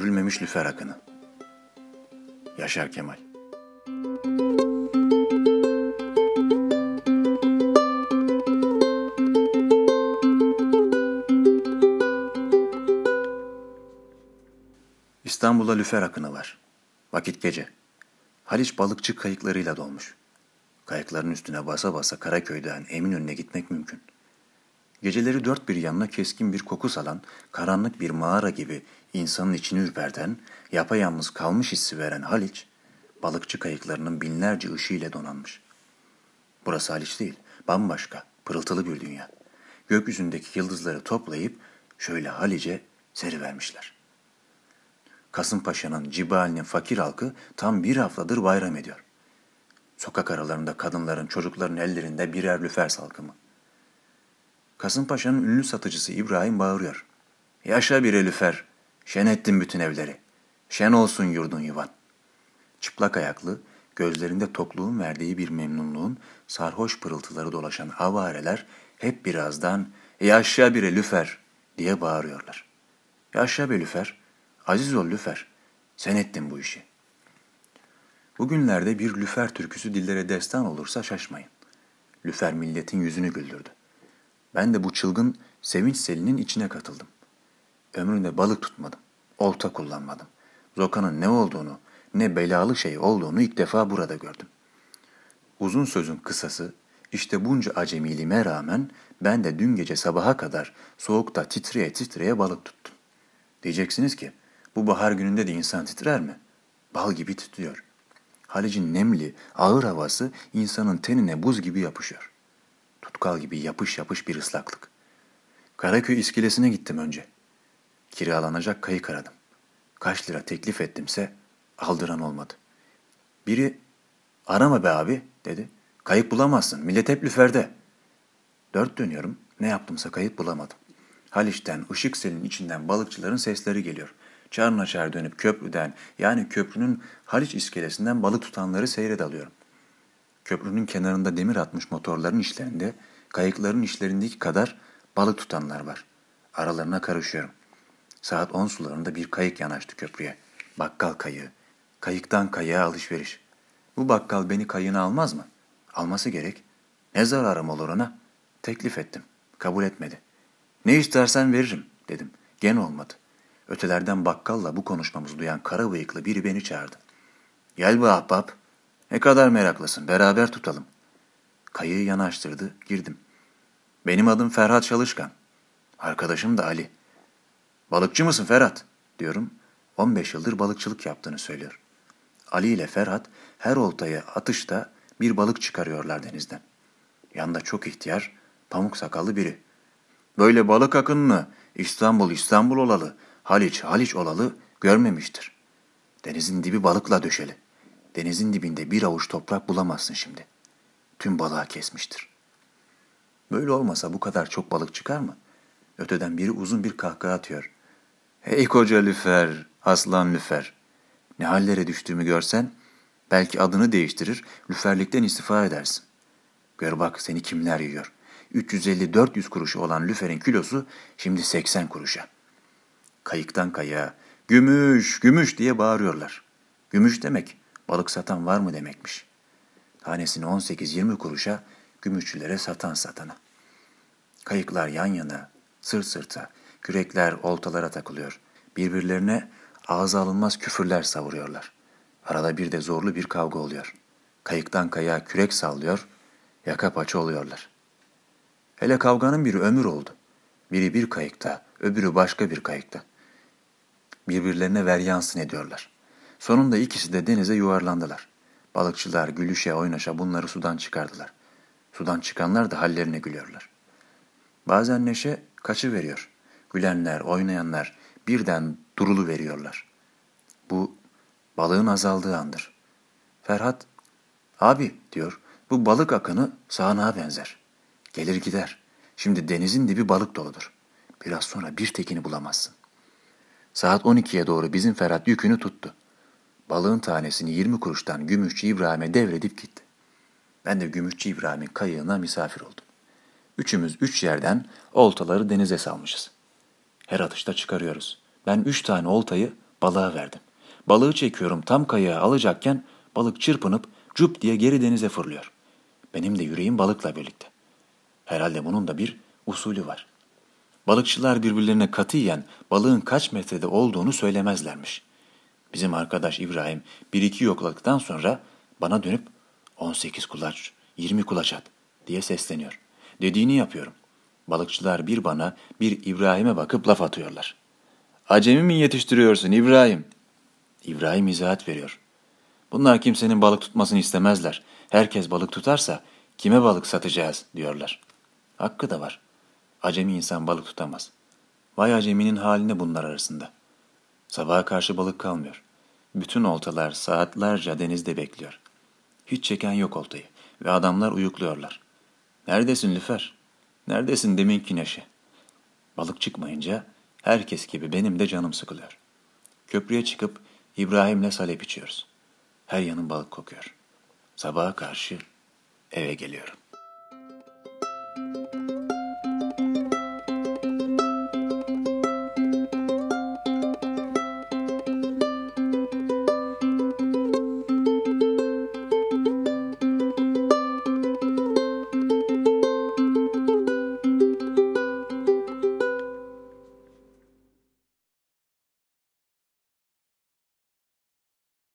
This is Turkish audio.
Örülmemiş lüfer akını. Yaşar Kemal İstanbul'da lüfer akını var. Vakit gece. Haliç balıkçı kayıklarıyla dolmuş. Kayıkların üstüne basa basa Karaköy'den Eminönü'ne gitmek mümkün. Geceleri dört bir yanına keskin bir koku salan, karanlık bir mağara gibi insanın içini ürperten, yapayalnız kalmış hissi veren Haliç, balıkçı kayıklarının binlerce ışığıyla donanmış. Burası Haliç değil, bambaşka, pırıltılı bir dünya. Gökyüzündeki yıldızları toplayıp şöyle Halice serivermişler. Kasımpaşa'nın Cibali'nin fakir halkı tam bir haftadır bayram ediyor. Sokak aralarında kadınların, çocukların ellerinde birer lüfer salkımı. Kasımpaşa'nın ünlü satıcısı İbrahim bağırıyor. Yaşa bir lüfer, şen ettin bütün evleri. Şen olsun yurdun yuvan. Çıplak ayaklı, gözlerinde tokluğun verdiği bir memnunluğun sarhoş pırıltıları dolaşan avareler hep birazdan yaşa bir lüfer diye bağırıyorlar. Yaşa bir lüfer, aziz ol lüfer, sen ettin bu işi. Bugünlerde bir lüfer türküsü dillere destan olursa şaşmayın. Lüfer milletin yüzünü güldürdü. Ben de bu çılgın sevinç selinin içine katıldım. Ömrümde balık tutmadım, olta kullanmadım. Zoka'nın ne olduğunu, ne belalı şey olduğunu ilk defa burada gördüm. Uzun sözün kısası, işte bunca acemiliğime rağmen ben de dün gece sabaha kadar soğukta titreye titreye balık tuttum. Diyeceksiniz ki, bu bahar gününde de insan titrer mi? Bal gibi titriyor. Halic'in nemli, ağır havası insanın tenine buz gibi yapışıyor. Tutkal gibi yapış yapış bir ıslaklık. Karaköy iskelesine gittim önce. Kiralanacak kayık aradım. Kaç lira teklif ettimse aldıran olmadı. Biri arama be abi dedi. Kayık bulamazsın millet hep lüferde. Dört dönüyorum ne yaptımsa kayık bulamadım. Haliç'ten ışık selin içinden balıkçıların sesleri geliyor. Çarnaçar dönüp köprüden yani köprünün Haliç iskelesinden balık tutanları seyre dalıyorum. Köprünün kenarında demir atmış motorların işlerinde, kayıkların işlerindeki kadar balık tutanlar var. Aralarına karışıyorum. Saat on sularında bir kayık yanaştı köprüye. Bakkal kayığı. Kayıktan kayığa alışveriş. Bu bakkal beni kayığına almaz mı? Alması gerek. Ne zararım olur ona? Teklif ettim. Kabul etmedi. Ne istersen veririm dedim. Gen olmadı. Ötelerden bakkalla bu konuşmamızı duyan kara bıyıklı biri beni çağırdı. Gel be ahbap. Ne kadar meraklısın. Beraber tutalım. Kayığı yanaştırdı. Girdim. Benim adım Ferhat Çalışkan. Arkadaşım da Ali. Balıkçı mısın Ferhat? diyorum. 15 yıldır balıkçılık yaptığını söylüyor. Ali ile Ferhat her oltaya atışta bir balık çıkarıyorlar denizden. Yanında çok ihtiyar, pamuk sakallı biri. Böyle balık akınını İstanbul İstanbul olalı, Haliç Haliç olalı görmemiştir. Denizin dibi balıkla döşeli. Denizin dibinde bir avuç toprak bulamazsın şimdi. Tüm balığa kesmiştir. Böyle olmasa bu kadar çok balık çıkar mı? Öteden biri uzun bir kahkaha atıyor. Hey koca lüfer, aslan lüfer. Ne hallere düştüğümü görsen belki adını değiştirir, lüferlikten istifa edersin. Gör bak seni kimler yiyor. 350-400 kuruşu olan lüferin kilosu şimdi 80 kuruşa. Kayıktan kayığa, gümüş, gümüş diye bağırıyorlar. Gümüş demek, balık satan var mı demekmiş. Tanesini 18-20 kuruşa, gümüşçülere satan satana. Kayıklar yan yana, sırt sırta, kürekler oltalara takılıyor. Birbirlerine ağza alınmaz küfürler savuruyorlar. Arada bir de zorlu bir kavga oluyor. Kayıktan kayığa kürek sallıyor, yaka paça oluyorlar. Hele kavganın bir ömür oldu. Biri bir kayıkta, öbürü başka bir kayıkta. Birbirlerine veryansın ediyorlar. Sonunda ikisi de denize yuvarlandılar. Balıkçılar gülüşe oynaşa bunları sudan çıkardılar. Sudan çıkanlar da hallerine gülüyorlar. Bazen neşe kaçı veriyor. Gülenler, oynayanlar birden durulu veriyorlar. Bu balığın azaldığı andır. Ferhat, abi diyor, bu balık akını sağanağa benzer. Gelir gider. Şimdi denizin dibi balık doludur. Biraz sonra bir tekini bulamazsın. Saat 12'ye doğru bizim Ferhat yükünü tuttu. Balığın tanesini 20 kuruştan Gümüşçü İbrahim'e devredip gitti. Ben de Gümüşçü İbrahim'in kayığına misafir oldum. Üçümüz üç yerden oltaları denize salmışız. Her atışta çıkarıyoruz. Ben üç tane oltayı Balığa verdim. Balığı çekiyorum tam kayağı alacakken balık çırpınıp cup diye geri denize fırlıyor. Benim de yüreğim balıkla birlikte. Herhalde bunun da bir usulü var. Balıkçılar birbirlerine katiyen balığın kaç metrede olduğunu söylemezlermiş. Bizim arkadaş İbrahim bir iki yokladıktan sonra bana dönüp 18 kulaç, 20 kulaç at diye sesleniyor. Dediğini yapıyorum. Balıkçılar bir bana bir İbrahim'e bakıp laf atıyorlar. Acemi mi yetiştiriyorsun İbrahim? İbrahim izahat veriyor. Bunlar kimsenin balık tutmasını istemezler. Herkes balık tutarsa kime balık satacağız diyorlar. Hakkı da var. Acemi insan balık tutamaz. Vay aceminin haline bunlar arasında. Sabaha karşı balık kalmıyor. Bütün oltalar saatlerce denizde bekliyor. Hiç çeken yok oltayı ve adamlar uyukluyorlar. Neredesin Lüfer? Neredesin deminki neşe? Balık çıkmayınca herkes gibi benim de canım sıkılıyor. Köprüye çıkıp İbrahim'le salep içiyoruz. Her yanım balık kokuyor. Sabaha karşı eve geliyorum.